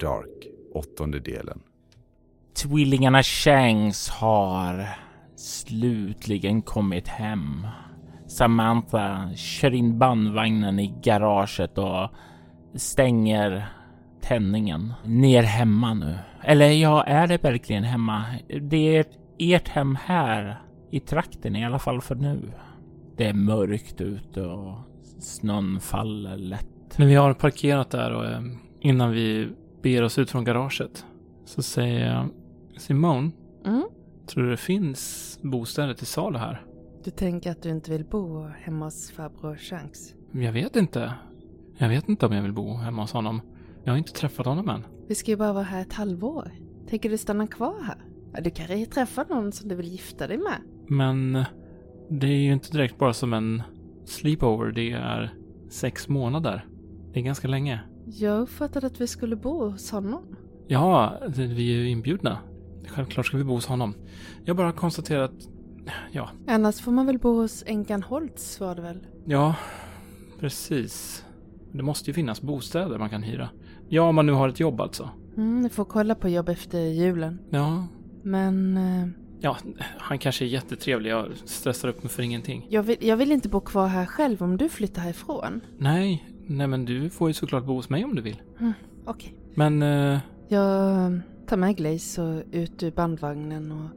Dark åttonde delen. Tvillingarna Shanks har slutligen kommit hem. Samantha kör in bandvagnen i garaget och stänger tändningen. Ni är hemma nu. Eller ja, är det verkligen hemma? Det är ert hem här i trakten i alla fall för nu. Det är mörkt ute och snön faller lätt. När vi har parkerat där och eh, innan vi beger oss ut från garaget så säger jag Simone, Mm. tror du det finns bostäder till salu här? Du tänker att du inte vill bo hemma hos farbror Shanks? Jag vet inte. Jag vet inte om jag vill bo hemma hos honom. Jag har inte träffat honom än. Vi ska ju bara vara här ett halvår. Tänker du stanna kvar här? Ja, du kanske träffar någon som du vill gifta dig med? Men eh, det är ju inte direkt bara som en sleepover. Det är sex månader. Det är ganska länge. Jag uppfattade att vi skulle bo hos honom. Ja, det- vi är ju inbjudna. Självklart ska vi bo hos honom. Jag bara konstaterar att, ja, Annars får man väl bo hos änkan Holtz var det väl? ja, precis. Det måste ju finnas bostäder man kan hyra. Ja, om man nu har ett jobb alltså. Mm, ni får kolla på jobb efter julen. Ja, Men eh, ja, han kanske är jättetrevlig. Jag stressar upp mig för ingenting. jag, vill, jag vill inte bo kvar här själv om du flyttar härifrån. Nej, nej men du får ju såklart bo hos mig om du vill. Okej. Men, eh, Jag tar med Glaze och ut ur bandvagnen och...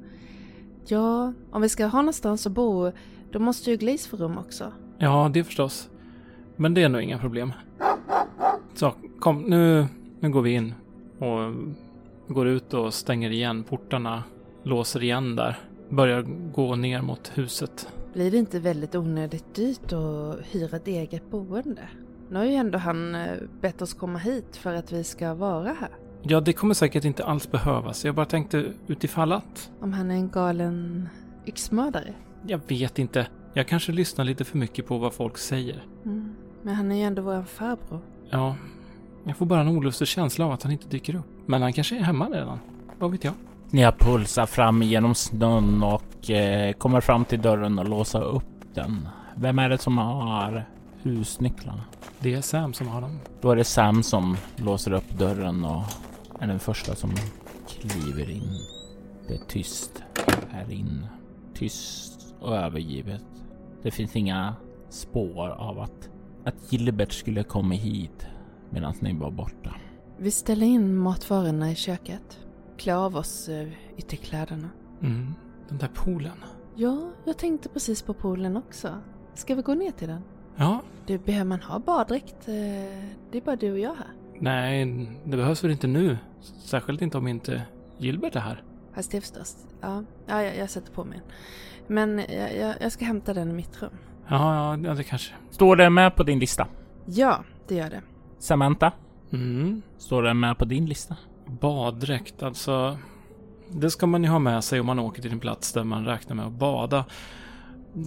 Ja, om vi ska ha någonstans att bo, då måste ju Glaze få rum också. ja, det förstås. Men det är nog inga problem. Så, kom, nu, nu går vi in och går ut och stänger igen portarna, låser igen där. Börjar gå ner mot huset. Blir det inte väldigt onödigt dyrt att hyra ett eget boende? Nu har ju ändå han eh, bett oss komma hit för att vi ska vara här. Ja, det kommer säkert inte alls behövas. Jag bara tänkte utifall att. Om han är en galen yxmördare. Jag vet inte. Jag kanske lyssnar lite för mycket på vad folk säger. Mm. Men han är ju ändå vår farbror. Ja, jag får bara en olustig känsla av att han inte dyker upp. Men han kanske är hemma redan. Vad vet jag? Ni har pulsat fram genom snön och eh, kommer fram till dörren och låsa upp den. Vem är det som har husnycklarna? Det är Sam som har dem. Då är det Sam som låser upp dörren och är den första som kliver in. Det är tyst här inne. Tyst och övergivet. Det finns inga spår av att, att Gilbert skulle komma hit medan ni var borta. Vi ställer in matvarorna i köket. Klä av oss eh, ytterkläderna. Mm, den där poolen. Ja, jag tänkte precis på poolen också. Ska vi gå ner till den? Ja, Du, behöver man ha baddräkt? Eh, Det är bara du och jag här. nej, det behövs väl inte nu. Särskilt inte om inte Gilbert är här. Fast det förstås. Ja, ja jag, jag sätter på mig en. Men jag, jag, jag ska hämta den i mitt rum. Ja, ja, ja det kanske. Står det med på din lista? Ja, det gör det. Samantha? Mm, Står det med på din lista? baddräkt, alltså. Det ska man ju ha med sig om man åker till en plats där man räknar med att bada.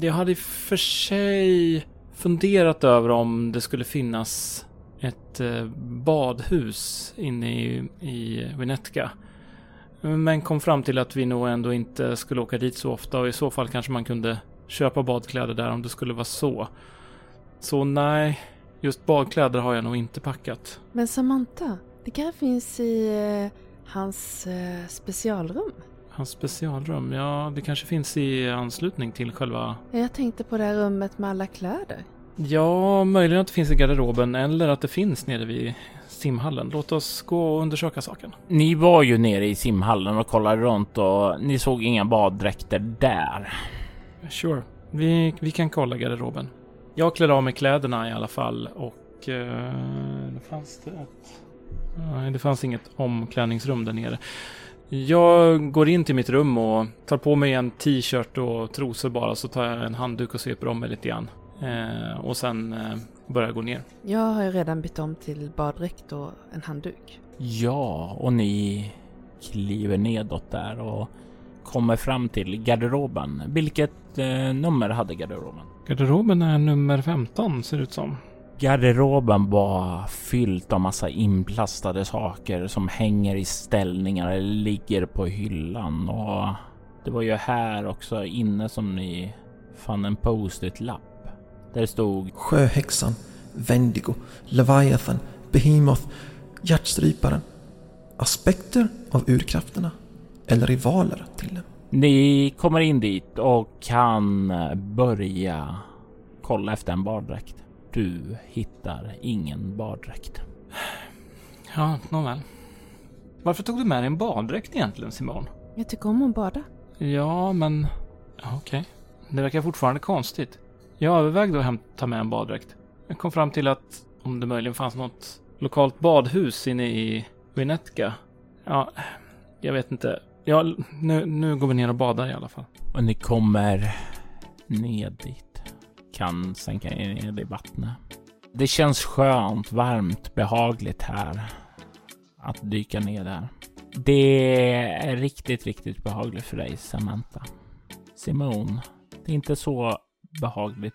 Jag hade i och för sig funderat över om det skulle finnas ett eh, badhus inne i, i Venetka. Men kom fram till att vi nog ändå inte skulle åka dit så ofta och i så fall kanske man kunde köpa badkläder där om det skulle vara så. Så nej, just badkläder har jag nog inte packat. Men Samantha, det kanske finns i eh, hans eh, specialrum. Hans specialrum, ja det kanske finns i anslutning till själva... Jag tänkte på det här rummet med alla kläder. Ja, möjligen att det finns i garderoben eller att det finns nere vid simhallen. Låt oss gå och undersöka saken. Ni var ju nere i simhallen och kollade runt och ni såg inga baddräkter där. Sure, vi, vi kan kolla garderoben. Jag klär av mig kläderna i alla fall och... Eh, det fanns det ett... Nej, det fanns inget omklädningsrum där nere. Jag går in till mitt rum och tar på mig en t-shirt och trosor bara, så tar jag en handduk och sveper om mig lite grann. Eh, och sen eh, börjar jag gå ner. Jag har ju redan bytt om till baddräkt och en handduk. Ja, och ni kliver nedåt där och kommer fram till garderoben. Vilket eh, nummer hade garderoben? Garderoben är nummer 15 ser det ut som. Garderoben var fyllt av massa inplastade saker som hänger i ställningar eller ligger på hyllan. Och det var ju här också inne som ni fann en post-it-lapp. Där det stod Sjöhäxan, Wendigo, Leviathan, Behemoth, Hjärtstryparen. Aspekter av urkrafterna. Eller rivaler till dem. Ni kommer in dit och kan börja kolla efter en baddräkt. Du hittar ingen baddräkt. Ja, nåväl. Varför tog du med dig en baddräkt egentligen, Simon? Jag tycker om att bada. Ja, men... Okej. Det verkar fortfarande konstigt. Jag övervägde att hämta med en baddräkt. Jag kom fram till att om det möjligen fanns något lokalt badhus inne i Winnetka. Ja, jag vet inte. Ja, nu, nu går vi ner och badar i alla fall. Och ni kommer ned dit. Kan sänka er ner i vattnet. Det känns skönt, varmt, behagligt här. Att dyka ner där. Det är riktigt, riktigt behagligt för dig, Samantha. Simon, det är inte så behagligt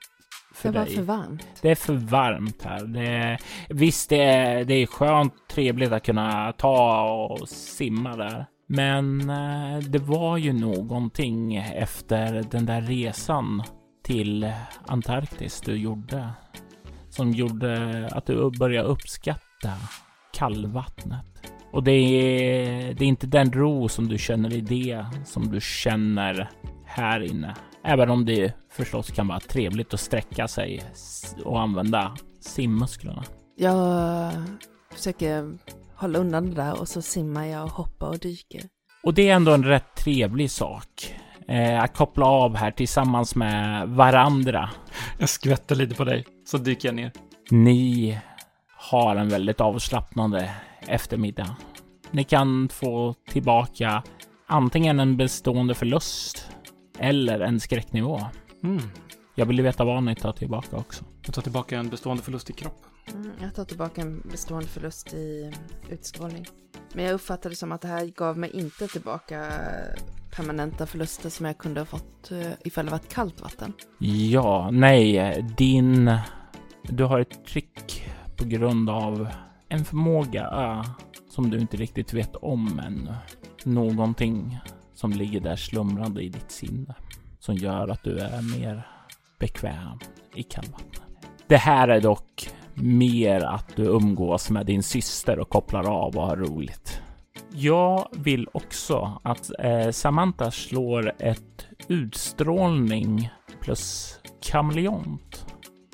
för Det var dig. för varmt. Det är för varmt här. Det är, visst, det är, det är skönt, trevligt att kunna ta och simma där. Men eh, det var ju någonting efter den där resan till Antarktis du gjorde som gjorde att du började uppskatta kallvattnet. Och det är, det är inte den ro som du känner i det som du känner här inne. Även om det förstås kan vara trevligt att sträcka sig och använda simmusklerna. Jag försöker hålla undan det där och så simmar jag och hoppar och dyker. Och det är ändå en rätt trevlig sak. Eh, att koppla av här tillsammans med varandra. Jag skvätter lite på dig, så dyker jag ner. Ni har en väldigt avslappnande eftermiddag. Ni kan få tillbaka antingen en bestående förlust eller en skräcknivå. Mm. Jag vill veta vad ni tar tillbaka också. Jag tar tillbaka en bestående förlust i kropp. Mm, jag tar tillbaka en bestående förlust i utstrålning. Men jag uppfattade det som att det här gav mig inte tillbaka permanenta förluster som jag kunde ha fått eh, ifall det varit kallt vatten. Ja, nej, din... Du har ett trick på grund av en förmåga eh, som du inte riktigt vet om ännu. Någonting som ligger där slumrande i ditt sinne som gör att du är mer bekväm i kallvattnet. Det här är dock mer att du umgås med din syster och kopplar av och har roligt. Jag vill också att eh, Samantha slår ett utstrålning plus kameleont.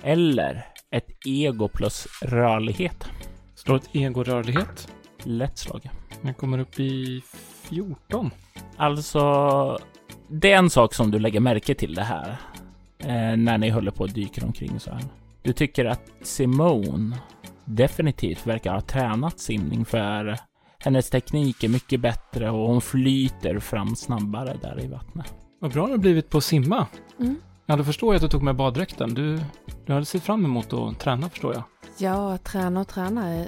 Eller ett ego plus rörlighet. Slår ett ego-rörlighet. Lätt slag. Jag kommer upp i 14. Alltså, det är en sak som du lägger märke till det här. Eh, när ni håller på och dyker omkring så här. Du tycker att Simone definitivt verkar ha tränat simning för hennes teknik är mycket bättre och hon flyter fram snabbare där i vattnet. Vad bra det har blivit på att simma. Mm. Ja, då förstår jag att du tog med baddräkten. Du, du hade sett fram emot att träna, förstår jag. Ja, träna och träna. Jag,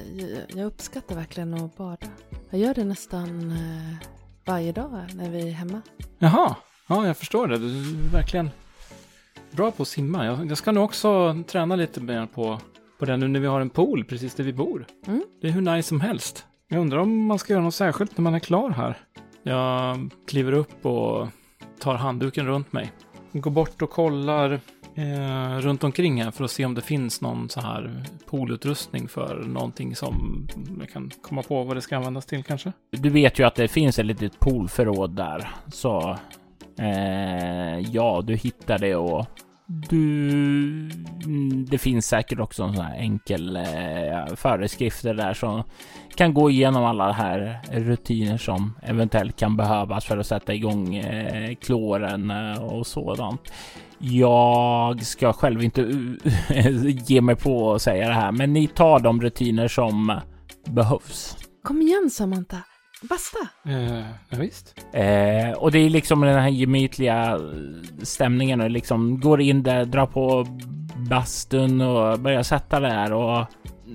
jag uppskattar verkligen att bada. Jag gör det nästan eh, varje dag när vi är hemma. Jaha, ja, jag förstår det. Du verkligen bra på att simma. Jag, jag ska nog också träna lite mer på, på det nu när vi har en pool precis där vi bor. Mm. Det är hur nice som helst. Jag undrar om man ska göra något särskilt när man är klar här. Jag kliver upp och tar handduken runt mig. Går bort och kollar eh, runt omkring här för att se om det finns någon så här poolutrustning för någonting som jag kan komma på vad det ska användas till kanske. Du vet ju att det finns ett litet poolförråd där, så eh, ja, du hittar det och du mm, det finns säkert också en sån här enkel eh, föreskrifter där som kan gå igenom alla här rutiner som eventuellt kan behövas för att sätta igång eh, kloren eh, och sådant. Jag ska själv inte ge mig på att säga det här, men ni tar de rutiner som behövs. Kom igen Samantha, basta! Eh, ja, visst. Eh, och det är liksom den här gemytliga stämningen och liksom går in där, drar på bastun och börjar sätta där och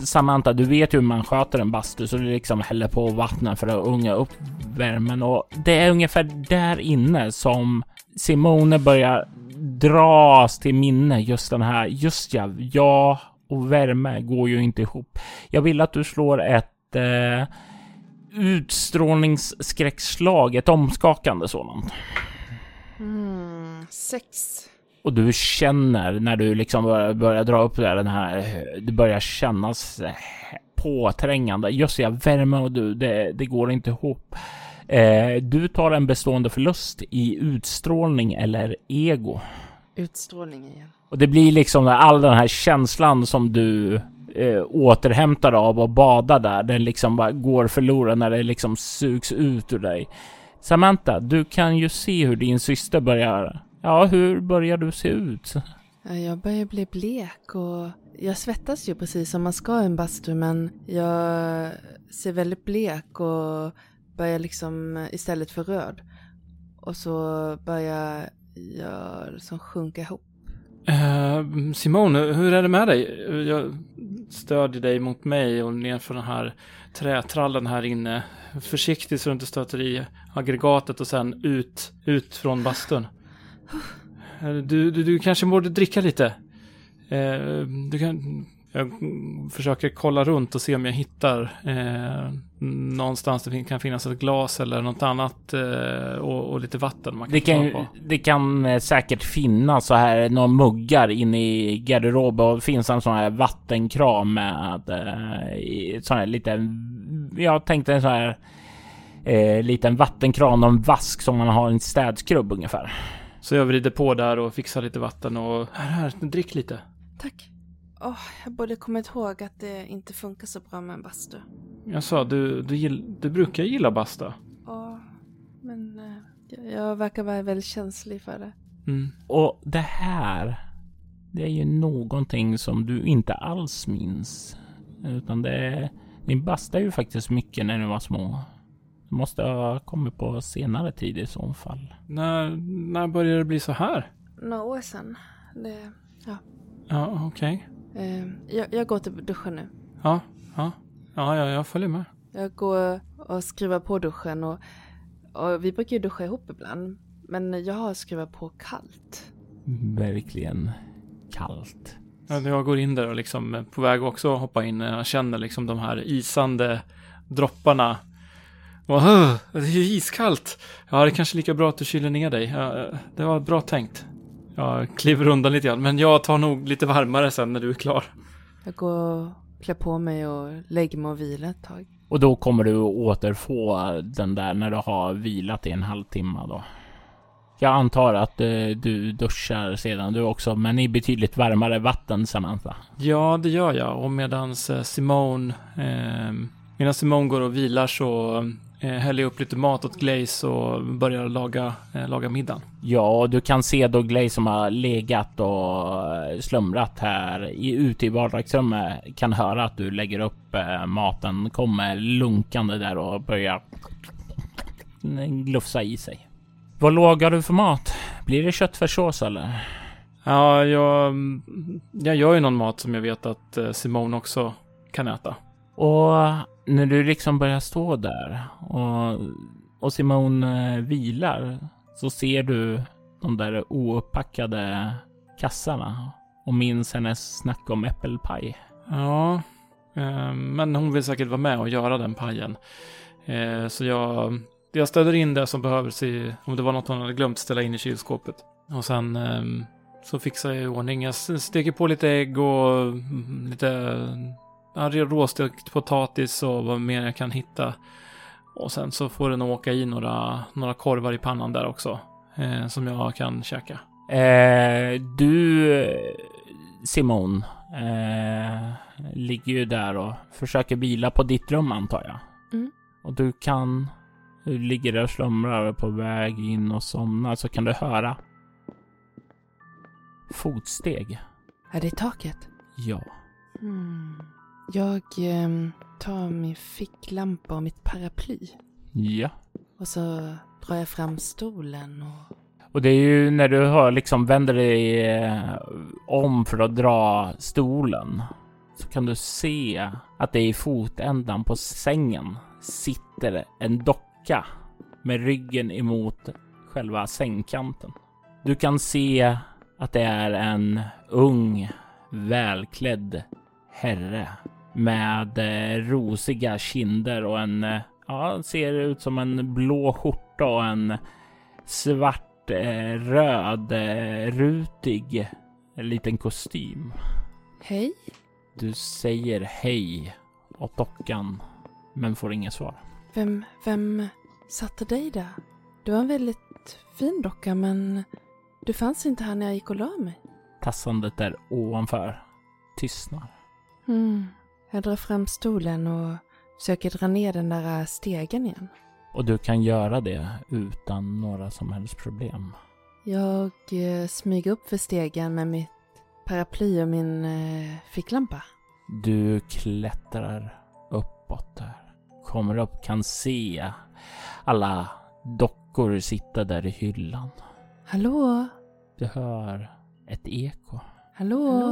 Samantha, du vet hur man sköter en bastu så du liksom häller på vattnet för att unga upp värmen och det är ungefär där inne som Simone börjar dras till minne just den här. Just ja, ja och värme går ju inte ihop. Jag vill att du slår ett eh, utstrålningsskräckslag, ett omskakande sådant. Mm, sex. Och du känner när du liksom börjar, börjar dra upp där den här, det börjar kännas påträngande. Just ja, värme och du, det, det går inte ihop. Eh, du tar en bestående förlust i utstrålning eller ego. Utstrålning igen. Och det blir liksom all den här känslan som du eh, återhämtar av och bada där. Den liksom bara går förlorad när det liksom sugs ut ur dig. Samantha, du kan ju se hur din syster börjar. Ja, hur börjar du se ut? Jag börjar bli blek och jag svettas ju precis som man ska i en bastu men jag ser väldigt blek och börjar liksom istället för röd. Och så börjar jag liksom sjunka ihop. Uh, Simone, hur är det med dig? Jag stödjer dig mot mig och ner för den här trätrallen här inne. Försiktigt så du inte stöter i aggregatet och sen ut, ut från bastun. Du, du, du kanske borde dricka lite. Uh, du kan, jag försöker kolla runt och se om jag hittar eh, någonstans det kan finnas ett glas eller något annat eh, och, och, lite vatten man kan det kan, på. Det kan eh, säkert finnas så här några muggar inne i garderoben och det finns en sån här vattenkram med eh, sån här liten. Jag tänkte en sån här eh, liten vattenkran och en vask som man har i en städskrubb ungefär. Så jag vrider på där och fixar lite vatten och här, här, drick lite. Tack. Oh, jag borde kommit ihåg att det inte funkar så bra med en bastu. Jag sa, du, du, gill, du brukar gilla basta. Ja, men uh, jag, jag verkar vara väldigt känslig för det. Mm. Och det här, det är ju någonting som du inte alls minns. Utan det, din basta är ju faktiskt mycket när ni var små. Det måste ha kommit på senare tid i så fall. När, när började det bli så här? Några år sedan. Det, ja. Ja, okej. Okay. Eh, jag, jag, går till duschen nu. Ja, ja, ja, ja, jag följer med. Jag går och skruvar på duschen och, och vi brukar ju duscha ihop ibland. Men jag har skruvat på kallt. Verkligen kallt. Ja, jag går in där och liksom på väg också att hoppa in. Jag känner liksom de här isande dropparna. Och, det är ju iskallt. Ja, det är kanske lika bra att du kyler ner dig. Ja, det var bra tänkt. Jag kliver undan lite grann, men jag tar nog lite varmare sen när du är klar. Jag går och klär på mig och lägger mig och vilar ett tag. Och då kommer du återfå den där när du har vilat i en halvtimme då. Jag antar att eh, du duschar sedan du också, men i betydligt varmare vatten Samantha. Ja, det gör jag. Och medans eh, Simone, eh, medan Simone går och vilar så häller upp lite mat åt Glaze och börjar laga, eh, laga middagen. Ja, du kan se då Glaze som har legat och eh, slumrat här i, ute i vardagsrummet kan höra att du lägger upp eh, maten, kommer lunkande där och börjar glufsa i sig. Vad lagar du för mat? Blir det köttfärssås eller? Ja, jag, jag gör ju någon mat som jag vet att eh, Simone också kan äta. Och när du liksom börjar stå där och, och Simone eh, vilar så ser du de där ouppackade kassarna och minns hennes snack om äppelpaj. Ja, eh, men hon vill säkert vara med och göra den pajen. Eh, så jag, jag ställer in det som behövs i, om det var något hon hade glömt ställa in i kylskåpet. Och sen eh, så fixar jag i ordning. Jag steker på lite ägg och mm, lite råstekt potatis och vad mer jag kan hitta. Och sen så får den åka i några, några korvar i pannan där också. Eh, som jag kan käka. Eh, du Simon, eh, ligger ju där och försöker vila på ditt rum antar jag. Mm. Och du kan, du ligger där och slumrar på väg in och somnar så kan du höra fotsteg. Är det i taket? Ja. Mm. Jag ehm, tar min ficklampa och mitt paraply. Ja. Och så drar jag fram stolen och... Och det är ju när du hör liksom vänder dig eh, om för att dra stolen så kan du se att det i fotändan på sängen sitter en docka med ryggen emot själva sängkanten. Du kan se att det är en ung, välklädd herre med eh, rosiga kinder och en, eh, ja, ser ut som en blå skjorta och en svart, eh, röd, rutig liten kostym. Hej? Du säger hej åt dockan, men får inget svar. Vem, vem satte dig där? Du var en väldigt fin docka men du fanns inte här när jag gick och la mig. Tassandet där ovanför tystnar. Mm. Jag drar fram stolen och försöker dra ner den där stegen igen. Och du kan göra det utan några som helst problem. Jag eh, smyger upp för stegen med mitt paraply och min eh, ficklampa. Du klättrar uppåt där. Kommer upp, kan se alla dockor sitta där i hyllan. Hallå? Du hör ett eko. Hallå?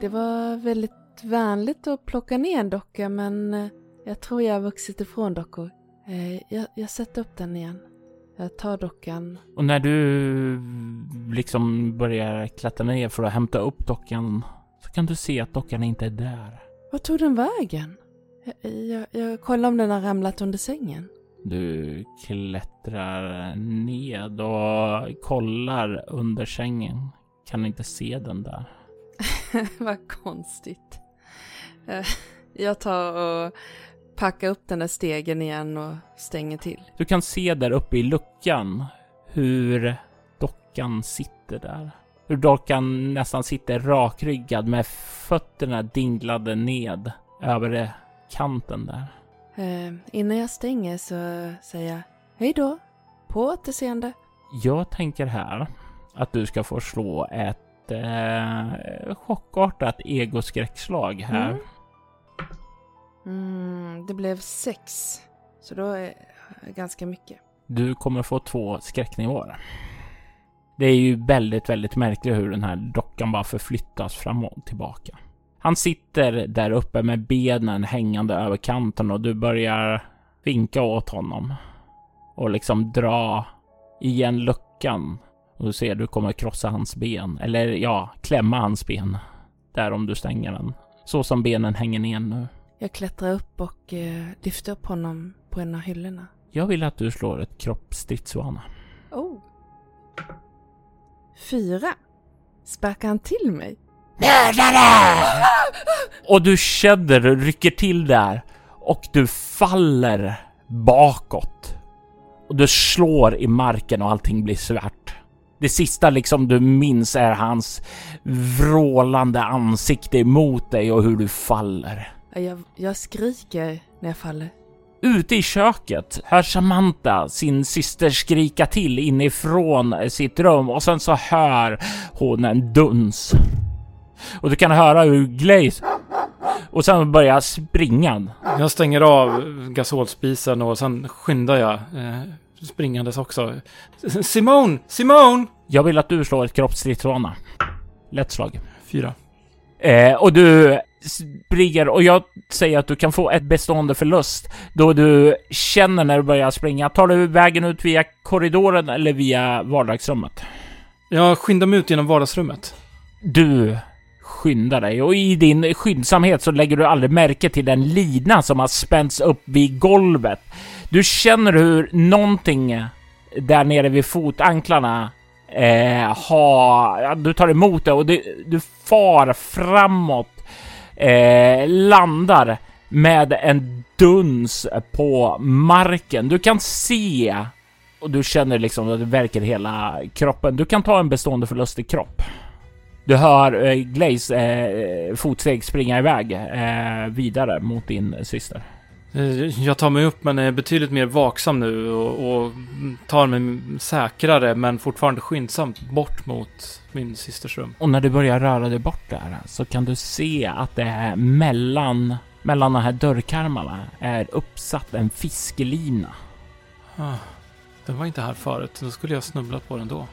Det var väldigt vänligt att plocka ner en docka men eh, jag tror jag har vuxit ifrån dockor. Eh, jag, jag sätter upp den igen. Jag tar dockan. Och när du liksom börjar klättra ner för att hämta upp dockan så kan du se att dockan inte är där. Var tog den vägen? Jag, jag, jag kollar om den har ramlat under sängen. Du klättrar ned och kollar under sängen. Kan inte se den där. Vad konstigt. Eh, Jag tar och packar upp den där stegen igen och stänger till. Du kan se där uppe i luckan hur dockan sitter där. Hur dockan nästan sitter rakryggad med fötterna dinglade ned över kanten där. Eh, innan jag stänger så säger jag hej då, på återseende. Jag tänker här att du ska få slå ett eh, chockartat egoskräckslag här. Mm. Mm, det blev sex, så då är ganska mycket. Du kommer få två skräcknivåer. Det är ju väldigt, väldigt märkligt hur den här dockan bara förflyttas fram och tillbaka. Han sitter där uppe med benen hängande över kanten och du börjar vinka åt honom. Och liksom dra igen luckan. Och du ser du kommer krossa hans ben. Eller ja, klämma hans ben. Där om du stänger den. Så som benen hänger ner nu. Jag klättrar upp och eh, lyfter upp honom på en av hyllorna. Jag vill att du slår ett kroppsstridsvana. Oh. Fyra. Sparkar han till mig? Och du känner, du rycker till där och du faller bakåt. Och du slår i marken och allting blir svart. Det sista liksom du minns är hans vrålande ansikte emot dig och hur du faller. Ja, Jag, jag skriker när jag faller. Ute i köket hör Samantha sin syster skrika till inifrån sitt rum och sen så hör hon en duns. Och du kan höra hur Glaze och sen börjar springa. Jag stänger av gasolspisen och sen skyndar jag eh, springandes också. Simone! Simone! Jag vill att du slår ett kroppsstridsvana. Lätt slag. Fyra. Eh, och du springer och jag säger att du kan få ett bestående förlust då du känner när du börjar springa. Tar du vägen ut via korridoren eller via vardagsrummet? Jag skyndar mig ut genom vardagsrummet. Du skyndar dig och i din skyndsamhet så lägger du aldrig märke till den lina som har spänts upp vid golvet. Du känner hur någonting där nere vid fotanklarna eh, har... Ja, du tar emot det och det, du far framåt, eh, landar med en duns på marken. Du kan se och du känner liksom att det verkar i hela kroppen. Du kan ta en bestående förlust i kropp. Du hör eh, Glaze eh, fotsteg springa iväg eh, vidare mot din syster. Eh, Jag tar mig upp men är betydligt mer vaksam nu och, och tar mig säkrare men fortfarande skyndsamt bort mot min systers rum. Och när du börjar röra dig bort där så kan du se att det är mellan, mellan de här dörrkarmarna är uppsatt en fiskelina. Ah, den var inte här förut, då skulle jag snubblat på den då.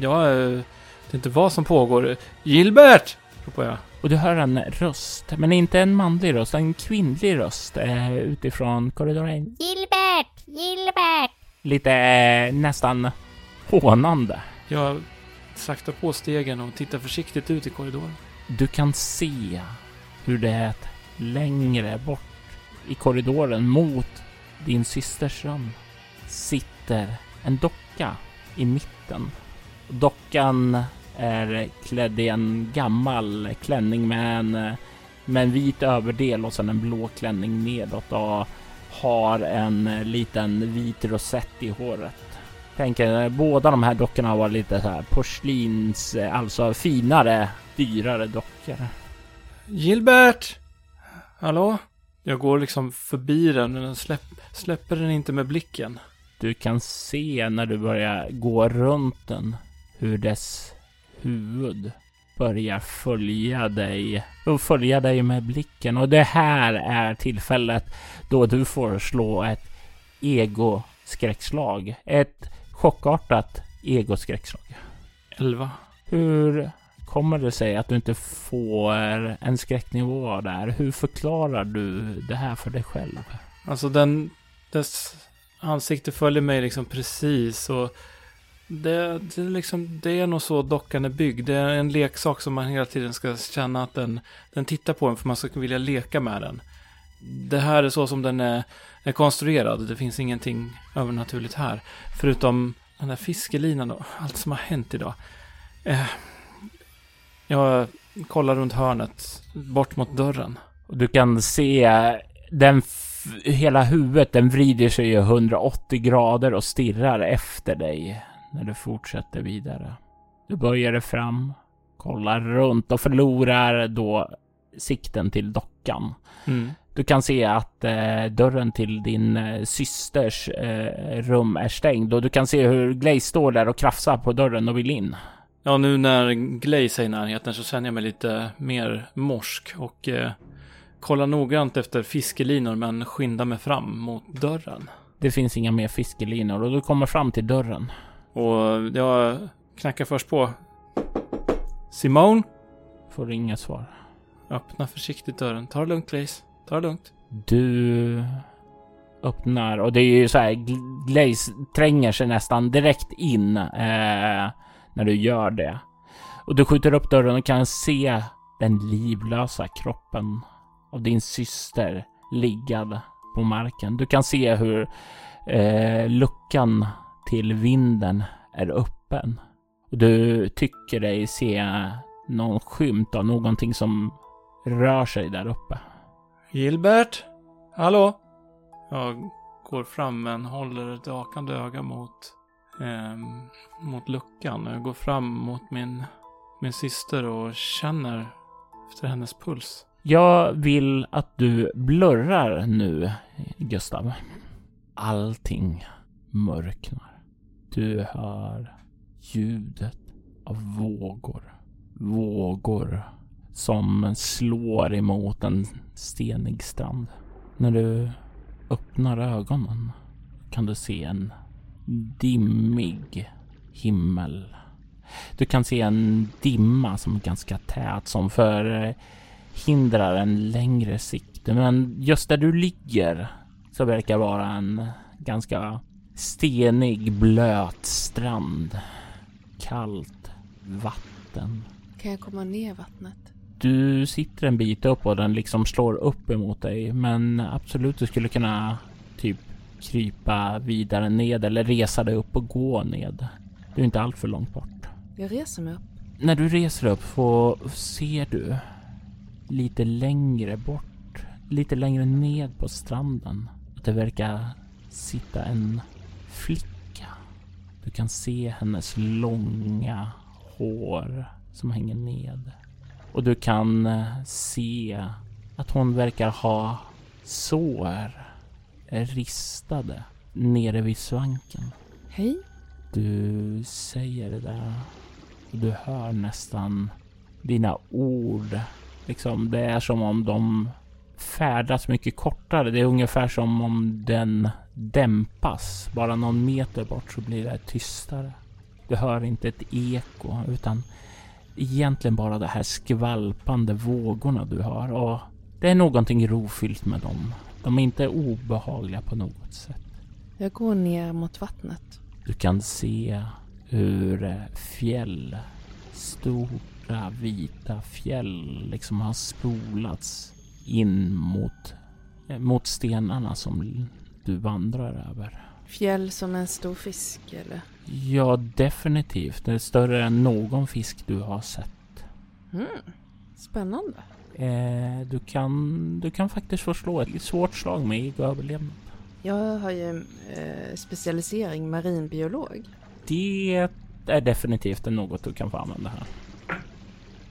Ja, eh, det är inte vad som pågår. Gilbert! Ropar jag. Och du hör en röst, men inte en manlig röst, en kvinnlig röst eh, utifrån korridoren. Gilbert! Gilbert! Lite eh, nästan hånande. Jag saktar på stegen och tittar försiktigt ut i korridoren. Du kan se hur det längre bort i korridoren mot din systers rum sitter en docka i mitten. Dockan är klädd i en gammal klänning med en, med en vit överdel och sen en blå klänning nedåt och har en liten vit rosett i håret. Tänker båda de här dockorna har varit lite så här porslins, alltså finare, dyrare dockor. Gilbert! Hallå? Jag går liksom förbi den men den släpp, släpper den inte med blicken. Du kan se när du börjar gå runt den hur dess huvud börjar följa dig och följa dig med blicken. Och det här är tillfället då du får slå ett ego-skräckslag. Ett chockartat ego-skräckslag. Elva. Hur kommer det sig att du inte får en skräcknivå där? Hur förklarar du det här för dig själv? Alltså den, dess ansikte följer mig liksom precis och det, det, är liksom, det är nog så dockan är byggd. Det är en leksak som man hela tiden ska känna att den, den tittar på en för man ska vilja leka med den. Det här är så som den är, är konstruerad. Det finns ingenting övernaturligt här. Förutom den där fiskelinan och allt som har hänt idag. Eh, jag kollar runt hörnet, bort mot dörren. Och du kan se den hela huvudet, den vrider sig 180 grader och stirrar efter dig när du fortsätter vidare. Du böjer dig fram, kollar runt och förlorar då sikten till dockan. Mm. Du kan se att eh, dörren till din eh, systers eh, rum är stängd och du kan se hur Glaze står där och krafsar på dörren och vill in. Ja, nu när Glaze är i närheten så känner jag mig lite mer morsk och eh, kollar noggrant efter fiskelinor men skyndar mig fram mot dörren. Det finns inga mer fiskelinor och du kommer fram till dörren. Och jag knackar först på. Simone? Får inget svar. Öppna försiktigt dörren. Ta det lugnt Glaze. Ta det lugnt. Du öppnar och det är ju så här Gl- Glaze tränger sig nästan direkt in eh, när du gör det. Och du skjuter upp dörren och kan se den livlösa kroppen av din syster liggad på marken. Du kan se hur eh, luckan till vinden är öppen. Och du tycker dig se någon skymt av någonting som rör sig där uppe. Gilbert? Hallå? Jag går fram men håller ett vakande öga mot, ehm, mot luckan. Jag går fram mot min, min syster och känner efter hennes puls. Jag vill att du blurrar nu, Gustav. Allting mörknar. Du hör ljudet av vågor. Vågor som slår emot en stenig strand. När du öppnar ögonen kan du se en dimmig himmel. Du kan se en dimma som är ganska tät som förhindrar en längre sikt. Men just där du ligger så verkar vara en ganska stenig, blöt strand. Kallt vatten. Kan jag komma ner vattnet? Du sitter en bit upp och den liksom slår upp emot dig. Men absolut, du skulle kunna typ krypa vidare ned eller resa dig upp och gå ned. Du är inte allt för långt bort. Jag reser mig upp. När du reser upp så ser du lite längre bort, lite längre ned på stranden, att det verkar sitta en flicka. Du kan se hennes långa hår som hänger ned. Och du kan eh, se att hon verkar ha sår ristade nere vid svanken. Hej. Du säger det där och du hör nästan dina ord. Liksom, det är som om de färdas mycket kortare. Det är ungefär som om den dämpas. Bara någon meter bort så blir det tystare. Du hör inte ett eko utan egentligen bara de här skvalpande vågorna du hör. Och det är någonting rofyllt med dem. De är inte obehagliga på något sätt. Jag går ner mot vattnet. Du kan se hur fjäll, stora vita fjäll liksom har spolats in mot, mot stenarna som du vandrar över. Fjäll som en stor fisk eller? Ja, definitivt. Det är större än någon fisk du har sett. Mm. Spännande. Eh, du, kan, du kan faktiskt få slå ett svårt slag med överlevnad. Jag har ju eh, specialisering marinbiolog. Det är definitivt något du kan få använda här.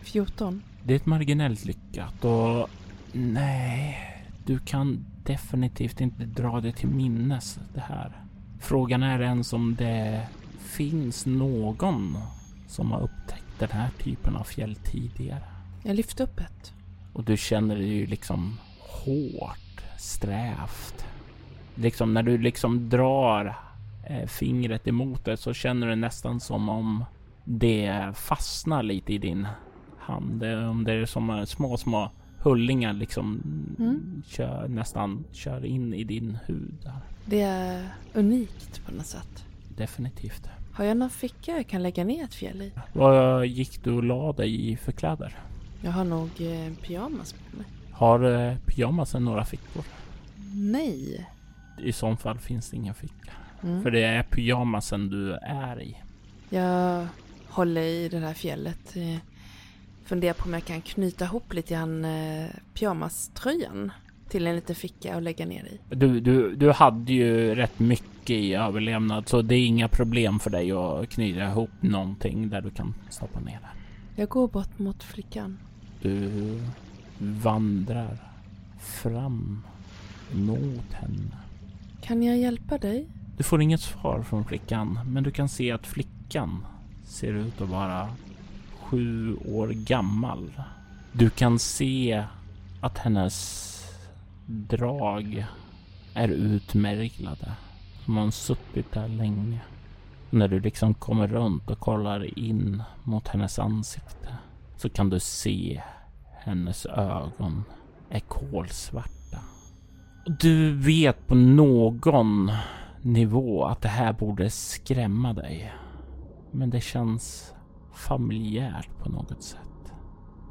14. Det är ett marginellt lyckat och nej, du kan definitivt inte dra det till minnes det här. Frågan är ens om det finns någon som har upptäckt den här typen av fjäll tidigare. Jag lyfte upp ett. Och du känner det ju liksom hårt, strävt. Liksom när du liksom drar eh, fingret emot det så känner du nästan som om det fastnar lite i din hand. Om det är som små, små hullingar liksom Mm. kör, nästan kör in i din hud. Där. Det är unikt på något sätt. Definitivt. Har jag någon ficka jag kan lägga ner ett fjäll i? Vad gick du och la dig i för kläder? Jag har nog eh, pyjamas på mig. Har eh, pyjamasen några fickor? Nej. I så fall finns det ingen ficka. Mm. För det är pyjamasen du är i. Jag håller i det här fjället. Funderar på om jag kan knyta ihop lite grann eh, pyjamaströjan till en liten ficka och lägga ner i. Du, du, du hade ju rätt mycket i överlevnad så det är inga problem för dig att knyta ihop någonting där du kan stoppa ner det. Jag går bort mot flickan. Du vandrar fram mot henne. Kan jag hjälpa dig? Du får inget svar från flickan, men du kan se att flickan ser ut att vara sju år gammal. Du kan se att hennes drag är utmärglade. Som hon suttit där länge. När du liksom kommer runt och kollar in mot hennes ansikte så kan du se hennes ögon är kolsvarta. Du vet på någon nivå att det här borde skrämma dig. Men det känns familjärt på något sätt.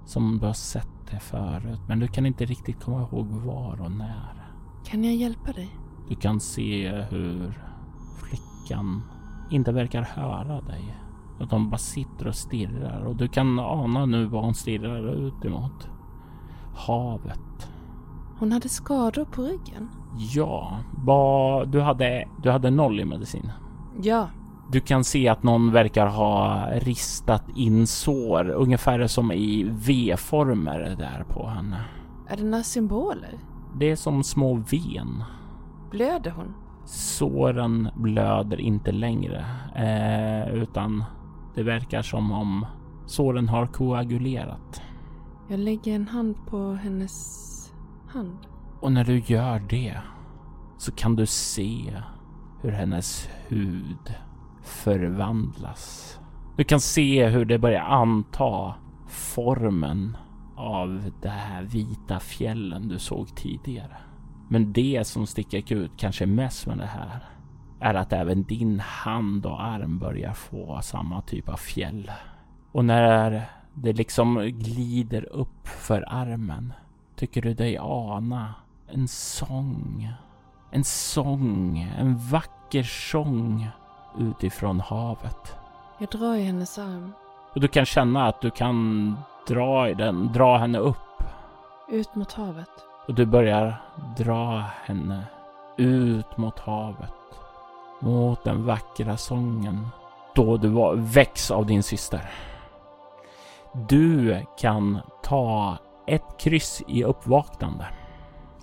Som du har sett det förut, men du kan inte riktigt komma ihåg var och när. Kan jag hjälpa dig? Du kan se hur flickan inte verkar höra dig. Att de bara sitter och stirrar och du kan ana nu vad hon stirrar ut emot. Havet. Hon hade skador på ryggen. Ja, vad, du, hade, du hade noll i medicin. Ja, Du kan se att någon verkar ha ristat in sår, ungefär som i V-former där på henne. är det några symboler? Det är som små ven. Blöder hon? Såren blöder inte längre, eh, utan det verkar som om såren har koagulerat. Jag lägger en hand på hennes hand. Och när du gör det så kan du se hur hennes hud förvandlas. Du kan se hur det börjar anta formen av de här vita fjällen du såg tidigare. Men det som sticker ut kanske mest med det här är att även din hand och arm börjar få samma typ av fjäll. Och när det liksom glider upp för armen tycker du dig ana en sång. En sång, en vacker sång utifrån havet. Jag drar i hennes arm. Och du kan känna att du kan dra i den, dra henne upp. Ut mot havet. Och du börjar dra henne ut mot havet. Mot den vackra sången. Då du var, väcks av din syster. Du kan ta ett kryss i uppvaknande.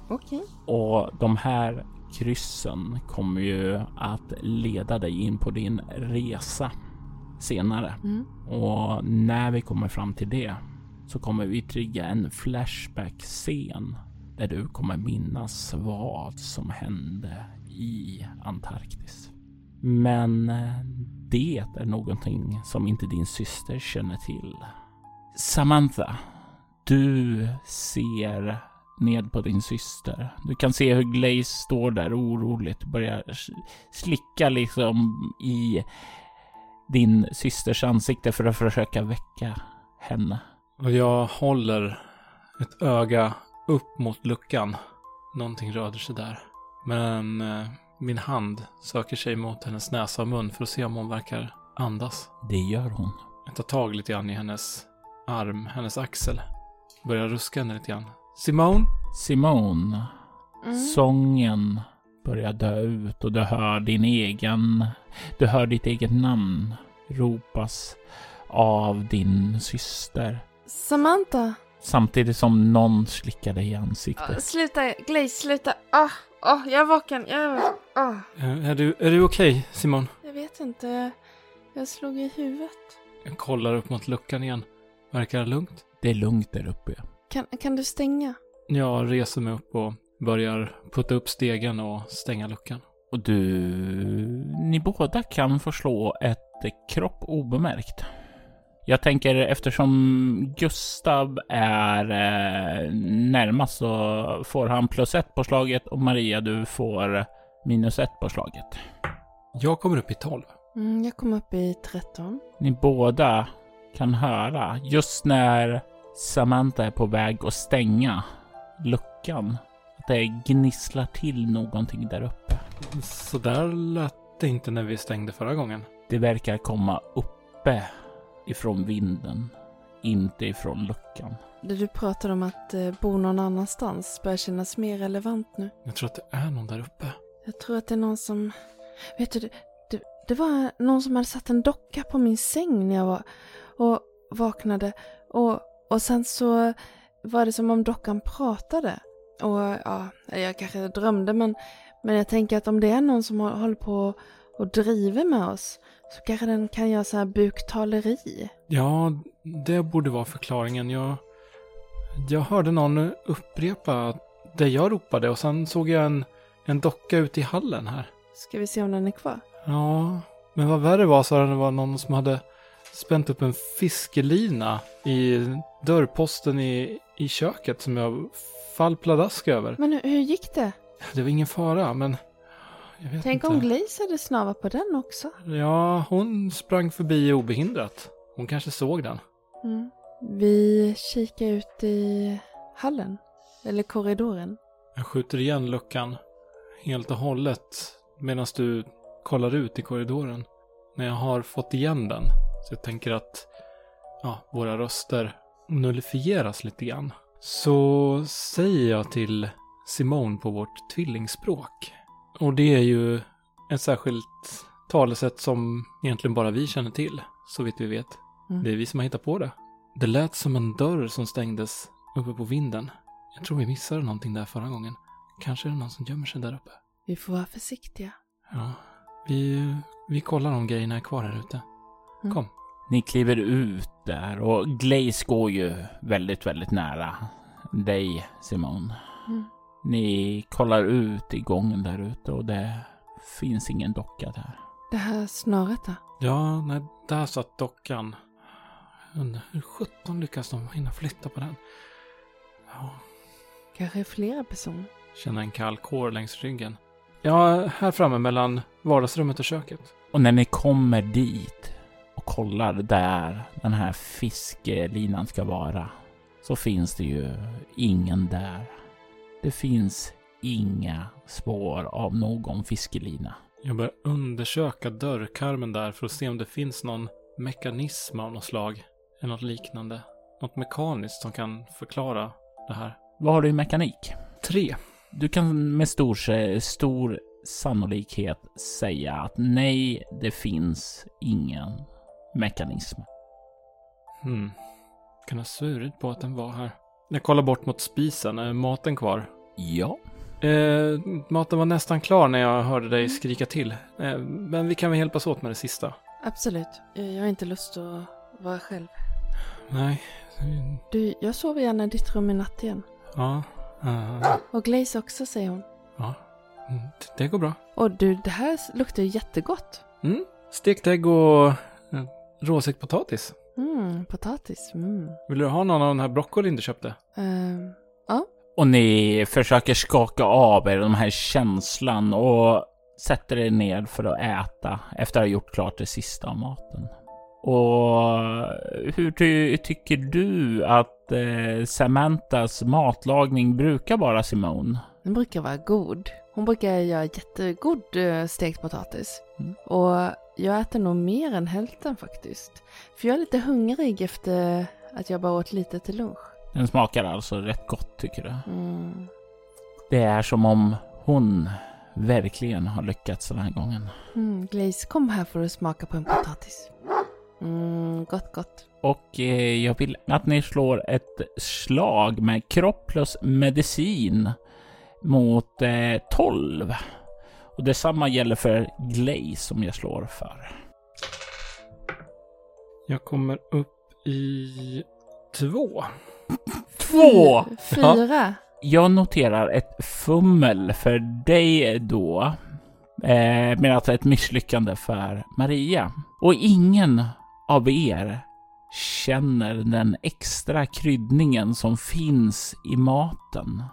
Okej. Och de här kryssen kommer ju att leda dig in på din resa senare. Mm. Och när vi kommer fram till det så kommer vi trigga en Flashback-scen där du kommer minnas vad som hände i Antarktis. Men eh, det är någonting som inte din syster känner till. Samantha, du ser ned på din syster. Du kan se hur Glaze står där oroligt, börjar slicka liksom i din systers ansikte för att försöka väcka henne. Och jag håller ett öga upp mot luckan. Någonting rörde sig där. Men eh, min hand söker sig mot hennes näsa och mun för att se om hon verkar andas. Det gör hon. Jag tar tag lite grann i hennes arm, hennes axel. Börjar ruska henne lite grann. Simone? Simone, Mm. sången börjar dö ut och du hör din egen, du hör ditt eget namn ropas av din syster. Samantha! Samtidigt som någon slickar dig i ansiktet. sluta, Glaze, sluta. Ah, ah, jag är vaken. Jag är vaken. Eh, Är du, är du okej, Simone? Jag vet inte. Jag slog i huvudet. Jag kollar upp mot luckan igen. Verkar lugnt. Det är lugnt där uppe. Kan, kan du stänga? Jag reser mig upp och börjar putta upp stegen och stänga luckan. Och du, ni båda kan få slå ett kropp obemärkt. Jag tänker eftersom Gustav är eh, närmast så får han plus ett på slaget och Maria du får minus ett på slaget. Jag kommer upp i 12. Mm, jag kom upp i 13. Ni båda kan höra just när Samantha är på väg att stänga luckan. Att det gnisslar till någonting där uppe. Så där lät det inte när vi stängde förra gången. Det verkar komma uppe ifrån vinden, inte ifrån luckan. Det du pratade om att eh, bo någon annanstans börjar kännas mer relevant nu. Jag tror att det är någon där uppe. Jag tror att det är någon som... Vet du, det, det, det var någon som hade satt en docka på min säng när jag var och vaknade. Och, och sen så var det som om dockan pratade. Och ja, jag kanske drömde men, men jag tänker att om det är någon som hå- håller på och driver med oss så kanske den kan göra så här buktaleri. Ja, det borde vara förklaringen. Jag, jag hörde någon upprepa det jag ropade och sen såg jag en, en docka ute i hallen här. Ska vi se om den är kvar? Ja, men vad värre var så att det var någon som hade spänt upp en fiskelina i dörrposten i, i köket som jag fall pladask över. Men hur, hur gick det? Det var ingen fara, men jag vet Tänk inte. om Glaze hade snavat på den också. Ja, hon sprang förbi obehindrat. Hon kanske såg den. Mm. Vi kikar ut i hallen. Eller korridoren. Jag skjuter igen luckan helt och hållet medan du kollar ut i korridoren. När jag har fått igen den. Så jag tänker att ja, våra röster nullifieras lite grann. Så säger jag till Simone på vårt tvillingspråk. Och det är ju ett särskilt talesätt som egentligen bara vi känner till, så vitt vi vet. Mm. Det är vi som har hittat på det. Det lät som en dörr som stängdes uppe på vinden. Jag tror vi missade någonting där förra gången. Kanske är det någon som gömmer sig där uppe. Vi får vara försiktiga. Ja, vi, vi kollar om grejerna är kvar här ute. Mm. Kom. Ni kliver ut där och Glaze går ju väldigt, väldigt nära dig, Simon. Mm. Ni kollar ut i gången där ute och det finns ingen docka där. Det här snöret då? Ja, nej, där satt dockan. Undrar hur sjutton lyckas de hinna flytta på den? Ja, Kanske flera personer? känner en kall kår längs ryggen. Ja, här framme mellan vardagsrummet och köket. Och när ni kommer dit kollar där den här fiskelinan ska vara så finns det ju ingen där. Det finns inga spår av någon fiskelina. Jag börjar undersöka dörrkarmen där för att se om det finns någon mekanism av något slag. Eller något liknande. Något mekaniskt som kan förklara det här. Vad har du i mekanik? Tre. Du kan med stor, stor sannolikhet säga att nej, det finns ingen mekanism. Hmm. Kan ha svurit på att den var här. Jag kollar bort mot spisen. Är maten kvar? Ja. Eh, maten var nästan klar när jag hörde dig skrika till. Eh, men vi kan väl hjälpas åt med det sista? Absolut. Eh, Jag har inte lust att vara själv. Nej. Du, jag sover gärna i ditt rum i natt igen. Ja. eh, Och Glaze också, säger hon. ja. Mm, Det går bra. Och du, det här luktar ju jättegott. Mm. Stekt ägg och råstekt potatis. Mm, potatis. Mm. Vill du ha någon av den här broccolin du köpte? Ehm, Och ni försöker skaka av er den här känslan och sätter er ner för att äta efter att ha gjort klart det sista av maten. Och hur ty tycker du att eh, Samantas matlagning brukar vara, Simone? den brukar vara god. Hon brukar göra jättegod eh, stekt potatis. Mm. Och jag äter nog mer än hälften faktiskt. För jag är lite hungrig efter att jag bara åt lite till lunch. Den smakar alltså rätt gott, tycker du? Mm. Det är som om hon verkligen har lyckats den här gången. Mm, Glaze, kom här för att smaka på en potatis. Mm, gott, gott. Och eh, jag vill att ni slår ett slag med kropp plus medicin mot eh, 12. Och detsamma gäller för Glaze som jag slår för. Jag kommer upp i två. Två! Fyra. Jag noterar ett fummel för dig då. Eh, men alltså ett misslyckande för Maria. Och ingen av er känner den extra kryddningen som finns i maten.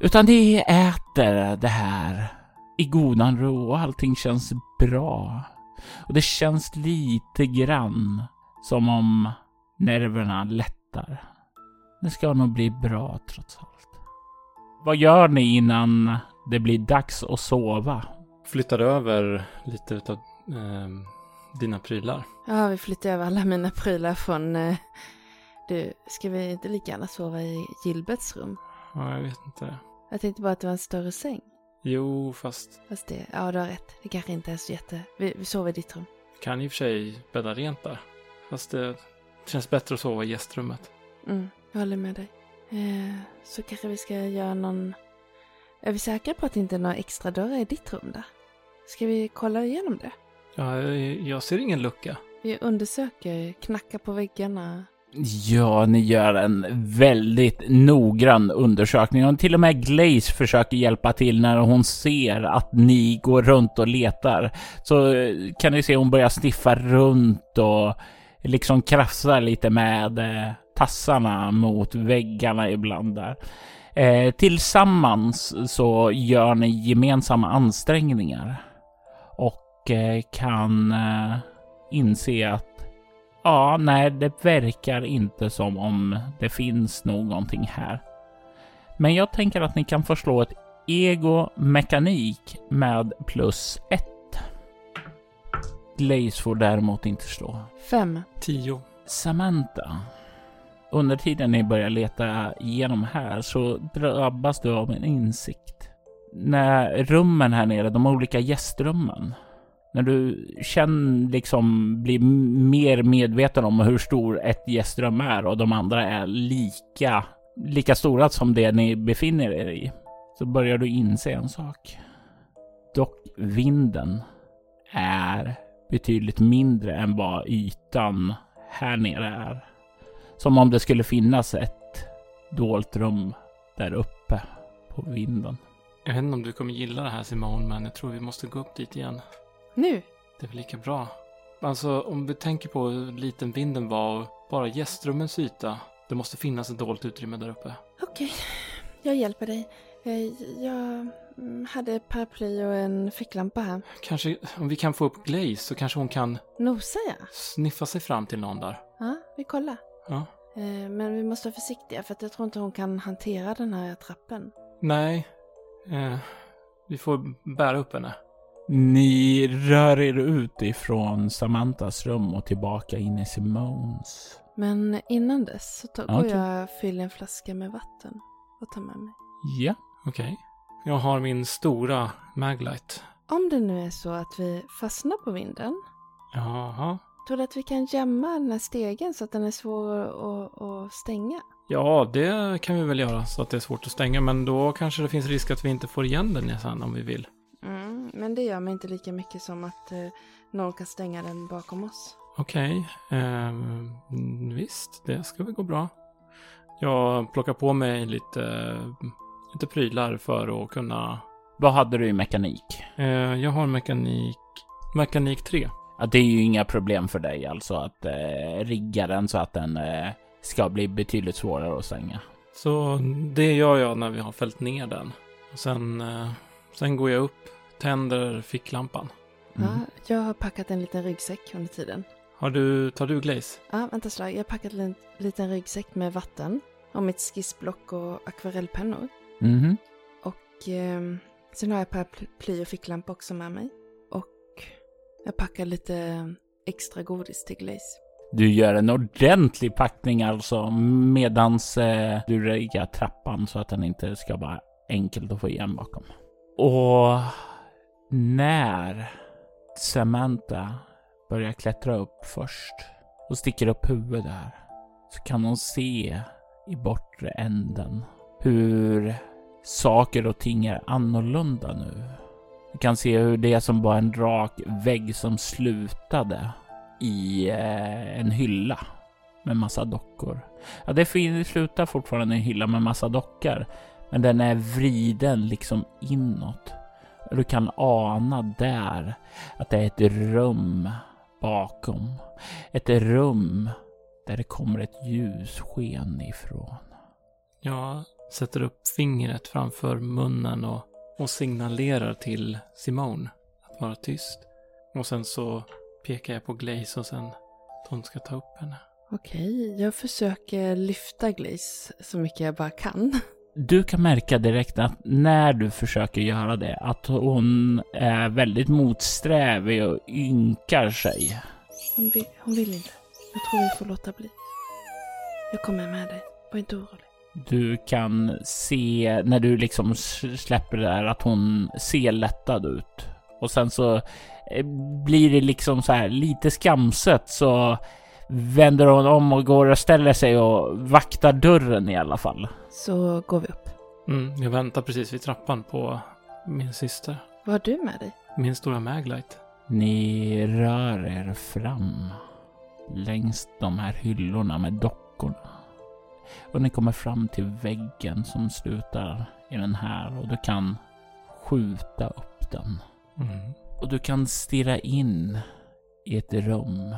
Utan ni äter det här i godan ro och allting känns bra. Och det känns lite grann som om nerverna lättar. Det ska nog bli bra trots allt. Vad gör ni innan det blir dags att sova? Flyttar över lite utav eh, dina prylar. Ja, vi flyttar över alla mina prylar från... Eh, du, ska vi inte lika gärna sova i Gilberts rum? Ja, jag vet inte. Jag tänkte bara att det var en större säng. Jo, fast Fast det, ja du har rätt. Det kanske inte är så jätte... Vi, vi sover i ditt rum. kan i och för sig bädda rent där. Fast det känns bättre att sova i gästrummet. Mm, jag håller med dig. Eh, så kanske vi ska göra någon... Är vi säkra på att det inte är några extra dörrar i ditt rum där? Ska vi kolla igenom det? Ja, jag ser ingen lucka. Vi undersöker, knackar på väggarna. Ja, ni gör en väldigt noggrann undersökning och till och med Glaze försöker hjälpa till när hon ser att ni går runt och letar. Så eh, kan ni se hon börjar sniffa runt och liksom krafsa lite med eh, tassarna mot väggarna ibland där. Eh, tillsammans så gör ni gemensamma ansträngningar och eh, kan eh, inse att Ja, nej, det verkar inte som om det finns någonting här. Men jag tänker att ni kan förslå ett ego mekanik med plus ett. Glaze får däremot inte slå. Fem. Tio. Samantha. Under tiden ni börjar leta igenom här så drabbas du av en insikt. När rummen här nere, de olika gästrummen. När du känner liksom blir mer medveten om hur stor ett gästrum är och de andra är lika, lika stora som det ni befinner er i. Så börjar du inse en sak. Dock vinden är betydligt mindre än vad ytan här nere är. Som om det skulle finnas ett dolt rum där uppe på vinden. Jag vet inte om du kommer gilla det här Simone, men jag tror vi måste gå upp dit igen. Nu? Det är väl lika bra. Alltså, om vi tänker på hur liten vinden var och bara gästrummens yta. Det måste finnas ett dolt utrymme där uppe. Okej, jag hjälper dig. Eh, Jag mm, hade paraply och en ficklampa här. Kanske, om vi kan få upp Glaze så kanske hon kan Nosa ja. sniffa sig fram till någon där. Ja, vi kollar. Ja. Eh, Men vi måste vara försiktiga för att jag tror inte hon kan hantera den här trappen. Nej. Eh, vi får bära upp henne. Ni rör er ut ifrån Samantas rum och tillbaka in i Simons. Men innan dess så tar, går Okej. jag och fyller en flaska med vatten och tar med mig. Ja, Okej. Jag har min stora Maglite. Om det nu är så att vi fastnar på vinden, Jaha. Tror du att vi kan jamma den här stegen så att den är svår att, att stänga? Ja, det kan vi väl göra så att det är svårt att stänga. Men då kanske det finns risk att vi inte får igen den sen om vi vill. Men det gör mig inte lika mycket som att eh, någon kan stänga den bakom oss. Okej, eh, visst, det ska väl gå bra. Jag plockar på mig lite, lite prylar för att kunna... Vad hade du i mekanik? Eh, jag har mekanik, mekanik 3. Ja, det är ju inga problem för dig alltså att eh, rigga den så att den eh, ska bli betydligt svårare att stänga. Så det gör jag när vi har fällt ner den. Sen, eh, sen går jag upp, tänder ficklampan. Mm. Ja, jag har packat en liten ryggsäck under tiden. Har du, tar du glaze? Ja, vänta slag. Jag har packat en liten ryggsäck med vatten och mitt skissblock och akvarellpennor. Mhm. Och eh, sen har jag paraply och ficklampa också med mig. Och jag packar lite extra godis till Glaze. Du gör en ordentlig packning alltså medans eh, du riggar trappan så att den inte ska vara enkelt att få igen bakom. Och när Samantha börjar klättra upp först och sticker upp huvudet där så kan hon se i bortre änden hur saker och ting är annorlunda nu. Du kan se hur det som var en rak vägg som slutade i eh, en hylla med massa dockor. Ja, det slutar fortfarande i en hylla med massa dockor, men den är vriden liksom inåt. Du kan ana där att det är ett rum bakom. Ett rum där det kommer ett ljussken ifrån. Jag sätter upp fingret framför munnen och, och signalerar till Simone att vara tyst. Och sen så pekar jag på Glaze och sen att hon ska ta upp henne. Okej, jag försöker lyfta Glaze så mycket jag bara kan. Du kan märka direkt att när du försöker göra det, att hon är väldigt motsträvig och ynkar sig. Hon vill, hon vill inte. Jag tror vi får låta bli. Jag kommer med dig. Var inte orolig. Du kan se när du liksom släpper det där att hon ser lättad ut. Och sen så eh, blir det liksom så här lite skamset så vänder hon om och går och ställer sig och vaktar dörren i alla fall. Så går vi upp. Mm, jag väntar precis vid trappan på min syster. Vad har du med dig? Min stora Maglite. Ni rör er fram längs de här hyllorna med dockorna. Och ni kommer fram till väggen som slutar i den här och du kan skjuta upp den. Mm. Och du kan stirra in i ett rum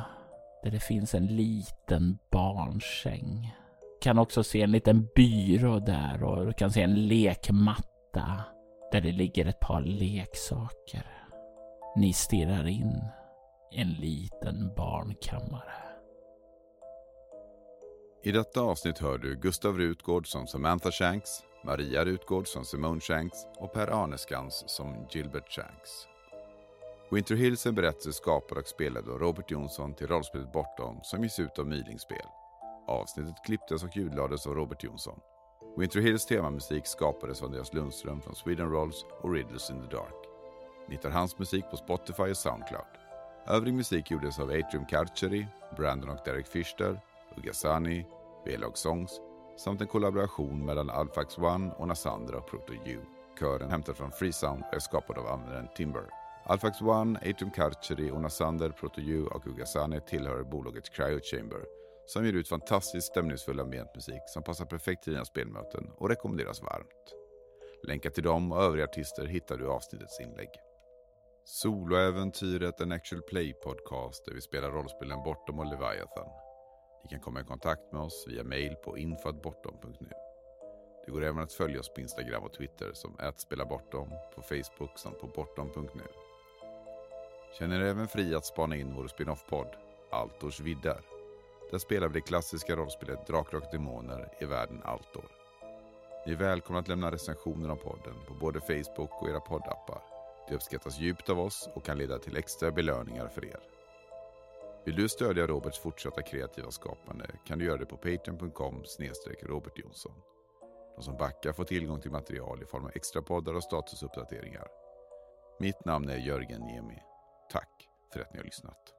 där det finns en liten barnsäng. Du kan också se en liten byrå där och du kan se en lekmatta där det ligger ett par leksaker. Ni stirrar in i en liten barnkammare. I detta avsnitt hör du Gustav Rutgård som Samantha Shanks, Maria Rutgård som Simone Shanks och Per Arneskans som Gilbert Shanks. Winter Hills är en berättelse skapad och spelad av Robert Jonsson till rollspelet Bortom som ges ut av Mylingspel. Avsnittet klipptes och ljudlades av Robert Jonsson. Winter Hills temamusik skapades av Andreas Lundström från Sweden Rolls och Riddles in the Dark. Ni hittar hans musik på Spotify och Soundcloud. Övrig musik gjordes av Atrium Karcheri, Brandon och Derek Fischer, Ugasani, V-Log Songs samt en kollaboration mellan Alfax One och Nasandra och Proto U. Kören hämtad från Freesound och är skapad av användaren Timber. Alphax One, Atrium Karcheri, Onasander, Proto och Ugasani tillhör bolaget Cryo Chamber som ger ut fantastiskt stämningsfull ambientmusik som passar perfekt till dina spelmöten och rekommenderas varmt. Länkar till dem och övriga artister hittar du i avsnittets inlägg. Soloäventyret en actual play podcast där vi spelar rollspelen Bortom och Leviathan. Ni kan komma i kontakt med oss via mail på info.bortom.nu. Det går även att följa oss på Instagram och Twitter som ätspelabortom, på Facebook samt på bortom.nu. Känner er även fri att spana in vår spin-off-podd Altors viddar. Där spelar vi det klassiska rollspelet Drakar och Demoner i världen Altor. Ni är välkomna att lämna recensioner om podden på både Facebook och era poddappar. Det uppskattas djupt av oss och kan leda till extra belöningar för er. Vill du stödja Roberts fortsatta kreativa skapande kan du göra det på patreon.com Robert Jonsson. De som backar får tillgång till material i form av extra poddar och statusuppdateringar. Mitt namn är Jörgen Niemi. Tack för att ni har lyssnat.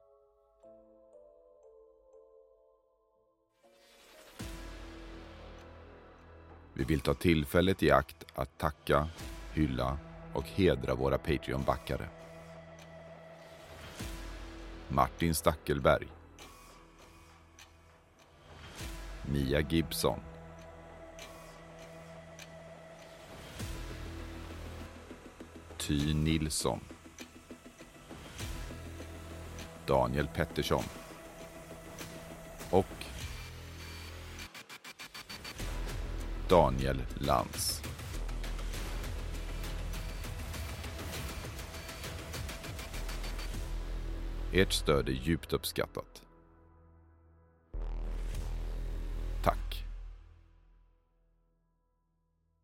Vi vill ta tillfället i akt att tacka, hylla och hedra våra Patreon-backare. Martin Stackelberg. Mia Gibson. Ty Nilsson. Daniel Pettersson. Och Daniel Lantz. Ert stöd är djupt uppskattat.